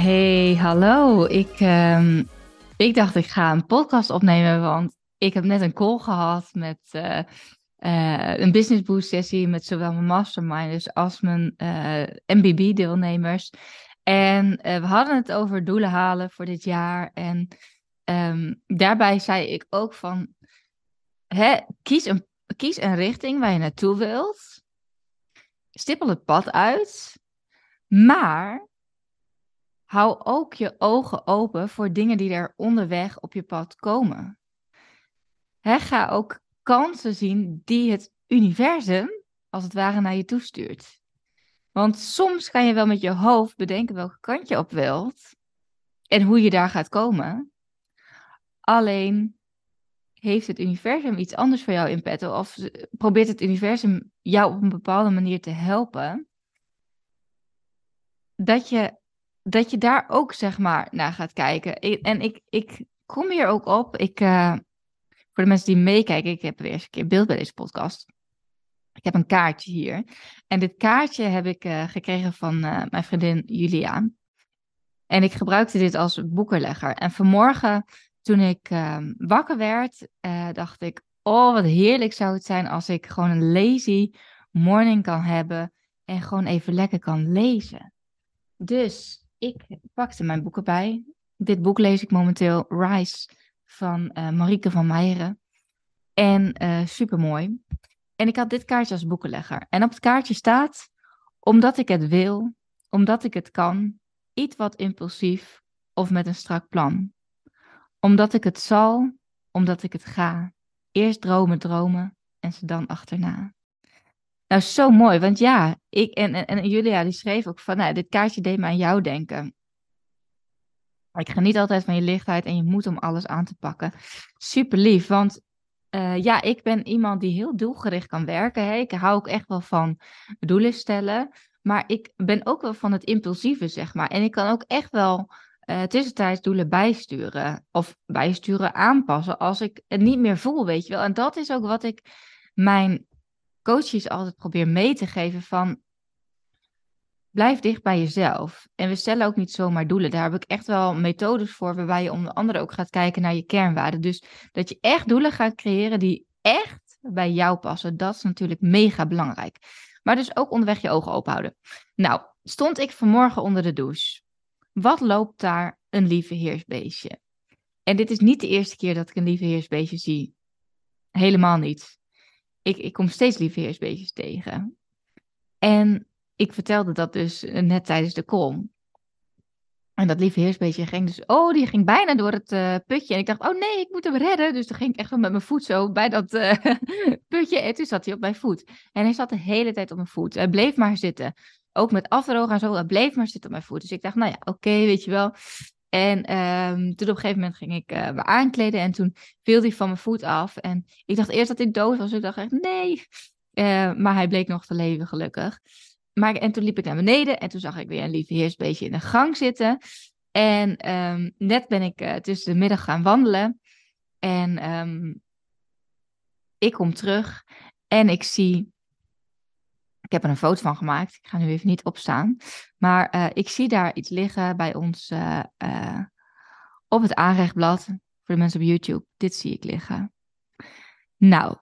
Hey, hallo. Ik, ehm, ik dacht ik ga een podcast opnemen, want ik heb net een call gehad met uh, uh, een business boost sessie met zowel mijn masterminders als mijn eh, MBB deelnemers. En we hadden het over doelen halen voor dit jaar. En um, daarbij zei ik ook van, hè, kies, een, kies een richting waar je naartoe wilt. Stippel het pad uit. Maar hou ook je ogen open voor dingen die er onderweg op je pad komen. He, ga ook kansen zien die het universum, als het ware, naar je toestuurt. Want soms kan je wel met je hoofd bedenken welke kant je op wilt en hoe je daar gaat komen. Alleen heeft het universum iets anders voor jou in petto of probeert het universum jou op een bepaalde manier te helpen. Dat je dat je daar ook zeg maar naar gaat kijken. en ik, ik kom hier ook op. Ik, uh, voor de mensen die meekijken, ik heb weer eens een keer beeld bij deze podcast. Ik heb een kaartje hier. En dit kaartje heb ik uh, gekregen van uh, mijn vriendin Julia. En ik gebruikte dit als boekenlegger. En vanmorgen, toen ik ehm, wakker werd, dacht ik: Oh, wat heerlijk zou het zijn als ik gewoon een lazy morning kan hebben. En gewoon even lekker kan lezen. Dus ik pakte mijn boeken bij. Dit boek lees ik momenteel, Rise, van uh, van Meijeren. En uh, super mooi. En ik had dit kaartje als boekenlegger. En op het kaartje staat, omdat ik het wil, omdat ik het kan, iets wat impulsief of met een strak plan. Omdat ik het zal, omdat ik het ga. Eerst dromen, dromen en ze dan achterna. Nou, zo mooi. Want ja, ik en, en, en Julia die schreef ook van, nou, dit kaartje deed me aan jou denken. Ik geniet altijd van je lichtheid en je moet om alles aan te pakken. Super lief, want uh, ja, ik ben iemand die heel doelgericht kan werken. Hè. Ik hou ook echt wel van doelen stellen. Maar ik ben ook wel van het impulsieve, zeg maar. En ik kan ook echt wel uh, tussentijds doelen bijsturen. Of bijsturen, aanpassen als ik het niet meer voel, weet je wel. En dat is ook wat ik mijn coaches altijd probeer mee te geven van blijf dicht bij jezelf. En we stellen ook niet zomaar doelen. Daar heb ik echt wel methodes voor waarbij je onder andere ook gaat kijken naar je kernwaarden. Dus dat je echt doelen gaat creëren die echt bij jou passen. Dat is natuurlijk mega belangrijk. Maar dus ook onderweg je ogen open houden. Nou, stond ik vanmorgen onder de douche. Wat loopt daar een lieve heersbeestje? En dit is niet de eerste keer dat ik een lieve heersbeestje zie. Helemaal niet ik, ik kom steeds lieveheersbeestjes tegen. En ik vertelde dat dus eh, net tijdens de call. En dat lieveheersbeestje ging dus, oh, die ging bijna door het uh, putje. En ik dacht, oh nee, ik moet hem redden. Dus dan ging ik echt wel met mijn voet zo bij dat uh, putje. En toen zat hij op mijn voet. En hij zat de hele tijd op mijn voet. Hij bleef maar zitten. Ook met afdrogen en zo, hij bleef maar zitten op mijn voet. Dus ik dacht, nou ja, oké, weet je wel. En um, toen op een gegeven moment ging ik uh, me aankleden en toen viel hij van mijn voet af. En ik dacht eerst dat hij dood was. Ik dacht echt, nee. Uh, maar hij bleek nog te leven, gelukkig. Maar, en toen liep ik naar beneden en toen zag ik weer een lieve heersbeestje in de gang zitten. En um, net ben ik uh, tussen de middag gaan wandelen. En um, ik kom terug en ik zie ik heb er een foto van gemaakt. Ik ga nu even niet opstaan. Maar uh, ik zie daar iets liggen bij ons uh, uh, op het aanrechtblad. Voor de mensen op YouTube. Dit zie ik liggen. Nou,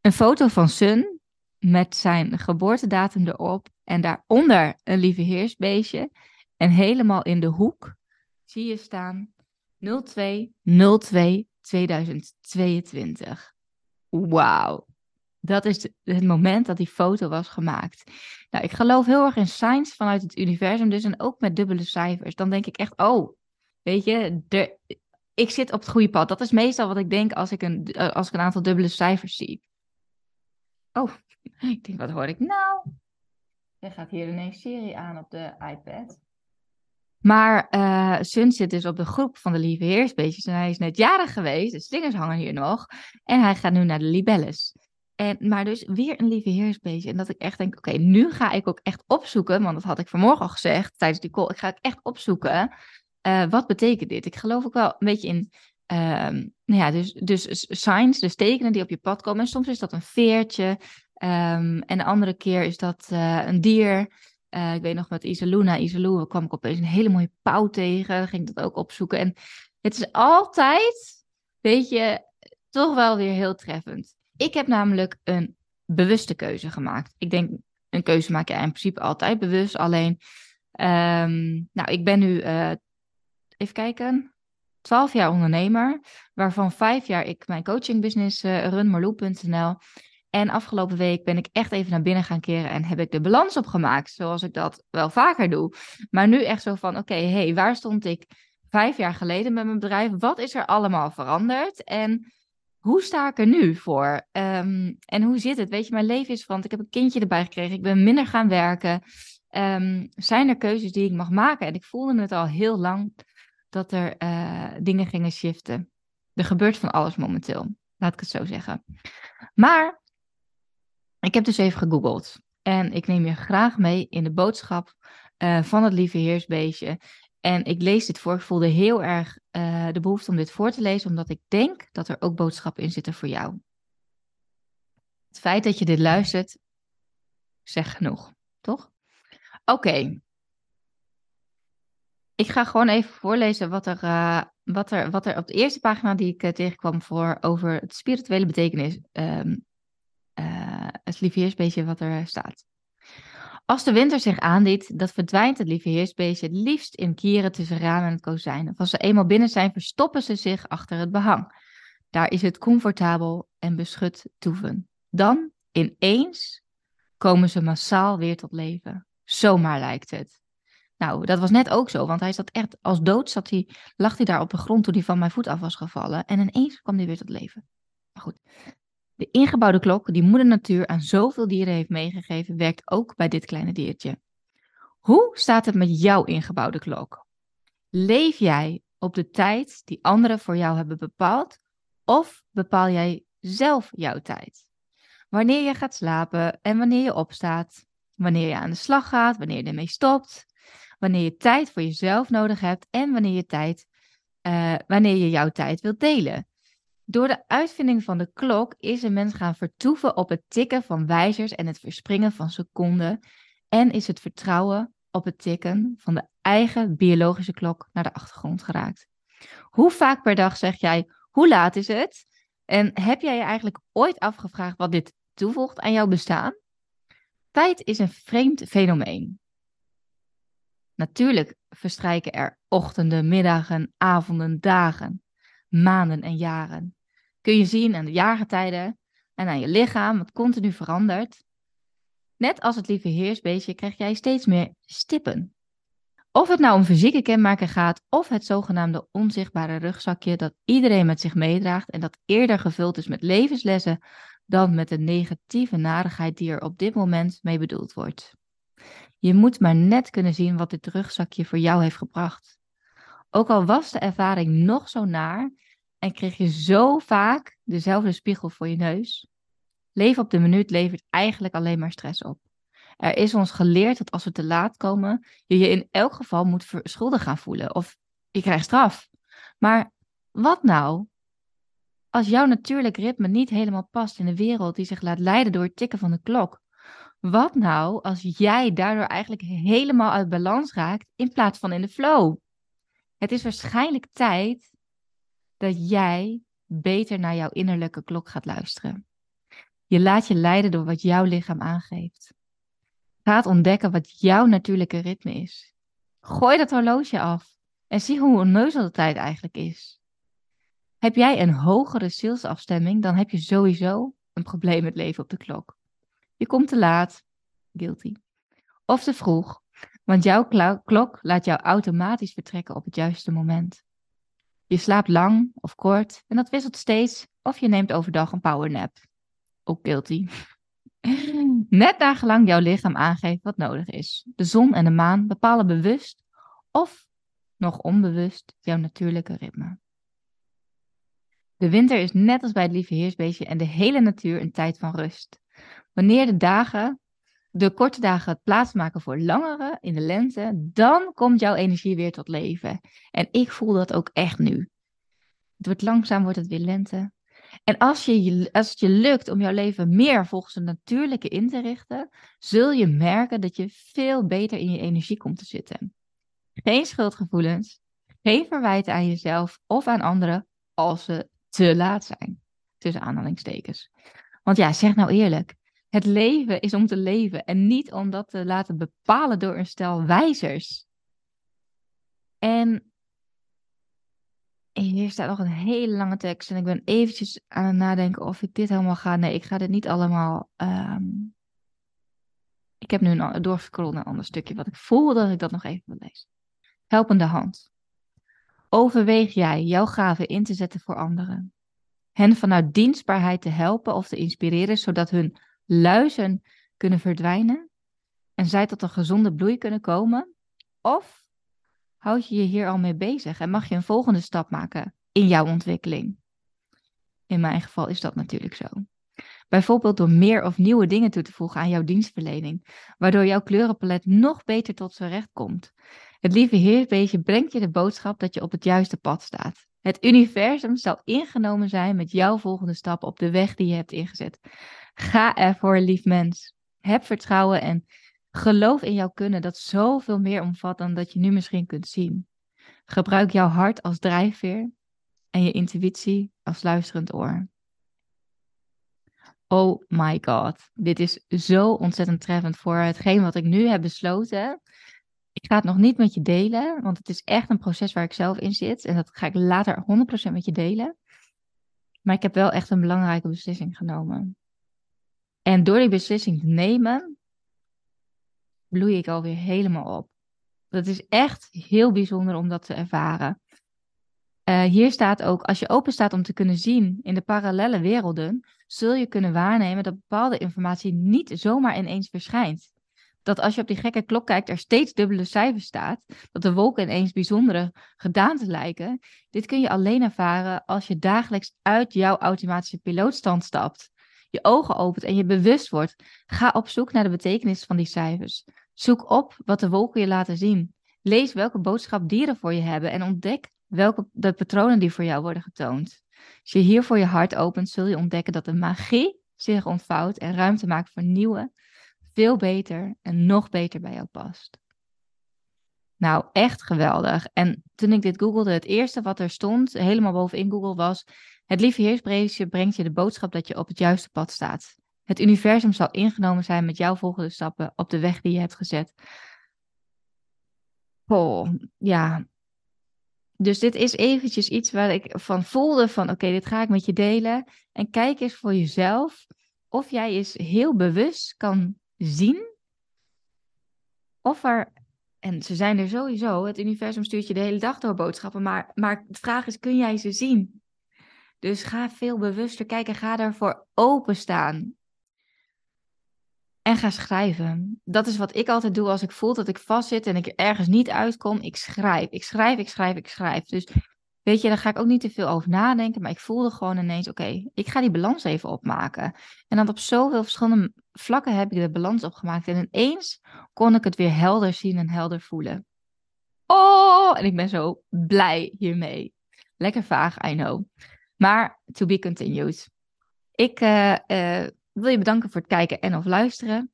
een foto van Sun met zijn geboortedatum erop. En daaronder een lieve heersbeestje. En helemaal in de hoek zie je staan 0202 2022. Wauw dat is het moment dat die foto was gemaakt. Nou, ik geloof heel erg in signs vanuit het universum, dus en ook met dubbele cijfers. Dan denk ik echt, oh, weet je, de, ik zit op het goede pad. Dat is meestal wat ik denk als ik een, eh, als ik een aantal dubbele cijfers zie. Oh, ik denk, wat hoor ik nou? Er gaat hier ineens serie aan op de iPad. Maar uh, Sun zit dus op de groep van de lieve heersbeestjes en hij is net jarig geweest. De slingers hangen hier nog. En hij gaat nu naar de libelles. En, maar dus weer een lieve heersbeestje. En dat ik echt denk, oké, nu ga ik ook echt opzoeken. Want dat had ik vanmorgen al gezegd tijdens die call. Ik ga echt opzoeken. Uh, wat betekent dit? Ik geloof ook wel een beetje in Um, nou ja, dus, dus signs, dus tekenen die op je pad komen. En soms is dat een veertje. Um, en de andere keer is dat uh, een dier. Uh, ik weet nog met Isaluna, Isalou, kwam ik opeens een hele mooie pauw tegen. Ging ik dat ook opzoeken. En het is altijd, weet je, toch wel weer heel treffend. Ik heb namelijk een bewuste keuze gemaakt. Ik denk, een keuze maak je in principe altijd bewust. Alleen, um, nou, ik ben nu, uh, even kijken, 12 jaar ondernemer, waarvan vijf jaar ik mijn coachingbusiness uh, marloe.nl. En afgelopen week ben ik echt even naar binnen gaan keren en heb ik de balans opgemaakt, zoals ik dat wel vaker doe. Maar nu echt zo van, oké, hey, waar stond ik vijf jaar geleden met mijn bedrijf? Wat is er allemaal veranderd? En hoe sta ik er nu voor? Um, en hoe zit het? Weet je, mijn leven is veranderd. Ik heb een kindje erbij gekregen. Ik ben minder gaan werken. Um, zijn er keuzes die ik mag maken? En ik voelde het al heel lang dat er uh, dingen gingen shiften. Er gebeurt van alles momenteel, laat ik het zo zeggen. Maar ik heb dus even gegoogeld. En ik neem je graag mee in de boodschap uh, van het lieve heersbeestje. En ik lees dit voor. Ik voelde heel erg uh, de behoefte om dit voor te lezen, omdat ik denk dat er ook boodschappen in zitten voor jou. Het feit dat je dit luistert, zegt genoeg, toch? Oké. Ik ga gewoon even voorlezen wat er, uh, wat er, wat er op de eerste pagina die ik uh, tegenkwam voor over het spirituele betekenis, um, het liefheersbeestje wat er staat. Als de winter zich aandient, dat verdwijnt het liefheersbeestje het liefst in kieren tussen ramen en kozijnen. Als ze eenmaal binnen zijn, verstoppen ze zich achter het behang. Daar is het comfortabel en beschut toeven. Dan, ineens, komen ze massaal weer tot leven. Zomaar lijkt het. Nou, dat was net ook zo, want hij zat echt als dood, zat hij, lag hij daar op de grond toen hij van mijn voet af was gevallen. En ineens kwam hij weer tot leven. Maar goed, de ingebouwde klok die moeder natuur aan zoveel dieren heeft meegegeven, werkt ook bij dit kleine diertje. Hoe staat het met jouw ingebouwde klok? Leef jij op de tijd die anderen voor jou hebben bepaald, of bepaal jij zelf jouw tijd? Wanneer je gaat slapen en wanneer je opstaat, wanneer je aan de slag gaat, wanneer je ermee stopt, wanneer je tijd voor jezelf nodig hebt en wanneer je, tijd, uh, wanneer je jouw tijd wilt delen. Door de uitvinding van de klok is een mens gaan vertoeven op het tikken van wijzers en het verspringen van seconden. En is het vertrouwen op het tikken van de eigen biologische klok naar de achtergrond geraakt. Hoe vaak per dag zeg jij, hoe laat is het? En heb jij je eigenlijk ooit afgevraagd wat dit toevoegt aan jouw bestaan? Tijd is een vreemd fenomeen. Natuurlijk verstrijken er ochtenden, middagen, avonden, dagen, maanden en jaren. Kun je zien aan de jaargetijden en aan je lichaam, wat continu verandert. Net als het lieve heersbeestje krijg jij steeds meer stippen. Of het nou om fysieke kenmerken gaat, of het zogenaamde onzichtbare rugzakje dat iedereen met zich meedraagt en dat eerder gevuld is met levenslessen dan met de negatieve narigheid die er op dit moment mee bedoeld wordt. Je moet maar net kunnen zien wat dit rugzakje voor jou heeft gebracht. Ook al was de ervaring nog zo naar en kreeg je zo vaak dezelfde spiegel voor je neus, leven op de minuut levert eigenlijk alleen maar stress op. Er is ons geleerd dat als we te laat komen, je je in elk geval moet schuldig gaan voelen of je krijgt straf. Maar wat nou als jouw natuurlijk ritme niet helemaal past in een wereld die zich laat leiden door het tikken van de klok? Wat nou als jij daardoor eigenlijk helemaal uit balans raakt in plaats van in de flow? Het is waarschijnlijk tijd dat jij beter naar jouw innerlijke klok gaat luisteren. Je laat je leiden door wat jouw lichaam aangeeft. Gaat ontdekken wat jouw natuurlijke ritme is. Gooi dat horloge af en zie hoe onneuzel de tijd eigenlijk is. Heb jij een hogere zielsafstemming, dan heb je sowieso een probleem met leven op de klok. Je komt te laat, guilty. Of te vroeg, want jouw klok laat jou automatisch vertrekken op het juiste moment. Je slaapt lang of kort en dat wisselt steeds, of je neemt overdag een powernap. Ook guilty. Net naar gelang jouw lichaam aangeeft wat nodig is. De zon en de maan bepalen bewust of nog onbewust jouw natuurlijke ritme. De winter is net als bij het lieve heersbeestje en de hele natuur een tijd van rust. Wanneer de dagen, de korte dagen plaatsmaken voor langere in de lente, dan komt jouw energie weer tot leven. En ik voel dat ook echt nu. Het wordt langzaam, wordt het weer lente. En als, je, als het je lukt om jouw leven meer volgens de natuurlijke in te richten, zul je merken dat je veel beter in je energie komt te zitten. Geen schuldgevoelens, geen verwijten aan jezelf of aan anderen als ze te laat zijn. Tussen aanhalingstekens. Want ja, zeg nou eerlijk. Het leven is om te leven en niet om dat te laten bepalen door een stel wijzers. En hier staat nog een hele lange tekst en ik ben eventjes aan het nadenken of ik dit helemaal ga. Nee, ik ga dit niet allemaal. Ehm, ik heb nu een naar een ander stukje wat ik voel dat ik dat nog even wil lezen. Helpende hand. Overweeg jij jouw gaven in te zetten voor anderen? Hen vanuit dienstbaarheid te helpen of te inspireren, zodat hun luizen kunnen verdwijnen en zij tot een gezonde bloei kunnen komen? Of houd je je hier al mee bezig en mag je een volgende stap maken in jouw ontwikkeling? In mijn geval is dat natuurlijk zo. Bijvoorbeeld door meer of nieuwe dingen toe te voegen aan jouw dienstverlening, waardoor jouw kleurenpalet nog beter tot zijn recht komt. Het lieve Heerbeestje brengt je de boodschap dat je op het juiste pad staat. Het universum zal ingenomen zijn met jouw volgende stap op de weg die je hebt ingezet. Ga ervoor, lief mens. Heb vertrouwen en geloof in jouw kunnen dat zoveel meer omvat dan dat je nu misschien kunt zien. Gebruik jouw hart als drijfveer en je intuïtie als luisterend oor. Oh my god, dit is zo ontzettend treffend voor hetgeen wat ik nu heb besloten ik ga het nog niet met je delen, want het is echt een proces waar ik zelf in zit. En dat ga ik later 100% met je delen. Maar ik heb wel echt een belangrijke beslissing genomen. En door die beslissing te nemen, bloei ik alweer helemaal op. Dat is echt heel bijzonder om dat te ervaren. Uh, hier staat ook, als je open staat om te kunnen zien in de parallele werelden, zul je kunnen waarnemen dat bepaalde informatie niet zomaar ineens verschijnt dat als je op die gekke klok kijkt, er steeds dubbele cijfers staat. Dat de wolken ineens bijzondere gedaanten lijken. Dit kun je alleen ervaren als je dagelijks uit jouw automatische pilootstand stapt. Je ogen opent en je bewust wordt. Ga op zoek naar de betekenis van die cijfers. Zoek op wat de wolken je laten zien. Lees welke boodschap dieren voor je hebben en ontdek welke de patronen die voor jou worden getoond. Als je hier voor je hart opent, zul je ontdekken dat de magie zich ontvouwt en ruimte maakt voor nieuwe, veel beter en nog beter bij jou past. Nou, echt geweldig. En toen ik dit googelde, het eerste wat er stond, helemaal bovenin Google, was: Het lieve brengt je de boodschap dat je op het juiste pad staat. Het universum zal ingenomen zijn met jouw volgende stappen op de weg die je hebt gezet. Oh, ja. Dus dit is eventjes iets waar ik van voelde van oké, dit ga ik met je delen. En kijk eens voor jezelf of jij eens heel bewust kan zien of er, en ze zijn er sowieso, het universum stuurt je de hele dag door boodschappen, maar, maar de vraag is, kun jij ze zien? Dus ga veel bewuster kijken, ga daarvoor openstaan. En ga schrijven. Dat is wat ik altijd doe als ik voel dat ik vastzit en ik ergens niet uitkom. Ik schrijf, ik schrijf, ik schrijf, ik schrijf. Dus Weet je, daar ga ik ook niet te veel over nadenken. Maar ik voelde gewoon ineens, oké, ik ga die balans even opmaken. En dan op zoveel verschillende vlakken heb ik de balans opgemaakt. En ineens kon ik het weer helder zien en helder voelen. Oh, en ik ben zo blij hiermee. Lekker vaag, I know. Maar to be continued. Ik uh, uh, wil je bedanken voor het kijken en of luisteren.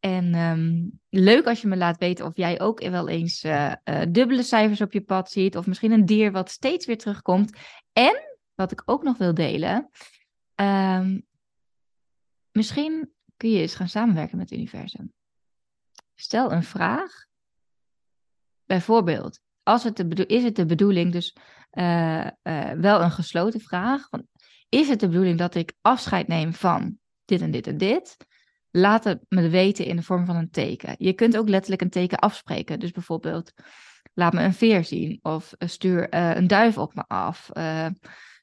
En ehm, leuk als je me laat weten of jij ook wel eens uh, dubbele cijfers op je pad ziet. Of misschien een dier wat steeds weer terugkomt. En wat ik ook nog wil delen. Um, misschien kun je eens gaan samenwerken met het universum. Stel een vraag. Bijvoorbeeld, als het is het de bedoeling, dus uh, wel een gesloten vraag. Is het de bedoeling dat ik afscheid neem van dit en dit en dit? laat het me weten in de vorm van een teken. Je kunt ook letterlijk een teken afspreken. Dus bijvoorbeeld, laat me een veer zien of eh, stuur uh, een duif op me af.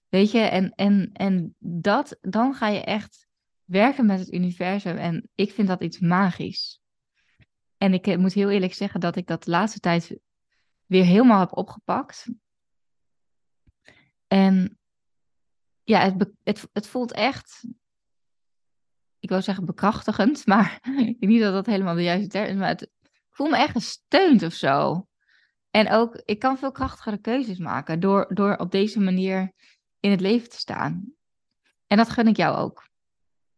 Weet je, en, en, en dat, dan ga je echt werken met het universum. En ik vind dat iets magisch. En ik moet heel eerlijk zeggen dat ik dat de laatste tijd weer helemaal heb opgepakt. En ja, het, het, het voelt echt, ik wou zeggen bekrachtigend, maar ik niet dat dat helemaal de juiste term is, maar het, ik voel me echt gesteund of zo. En ook, ik kan veel krachtigere keuzes maken door, door op deze manier in het leven te staan. En dat gun ik jou ook.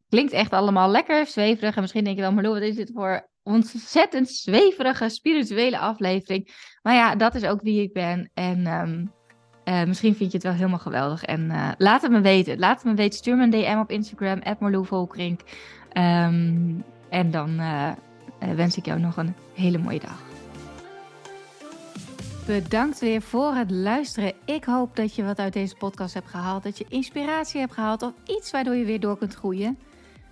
Klinkt echt allemaal lekker zweverig. En misschien denk je wel, maar wat is dit voor ontzettend zweverige spirituele aflevering? Maar ja, dat is ook wie ik ben. En um, uh, misschien vind je het wel helemaal geweldig. En uh, laat het me weten. Laat het me weten. Stuur me een DM op Instagram, @marloevolkrink. Um, en dan uh, wens ik jou nog een hele mooie dag. Bedankt weer voor het luisteren. Ik hoop dat je wat uit deze podcast hebt gehaald. Dat je inspiratie hebt gehaald of iets waardoor je weer door kunt groeien.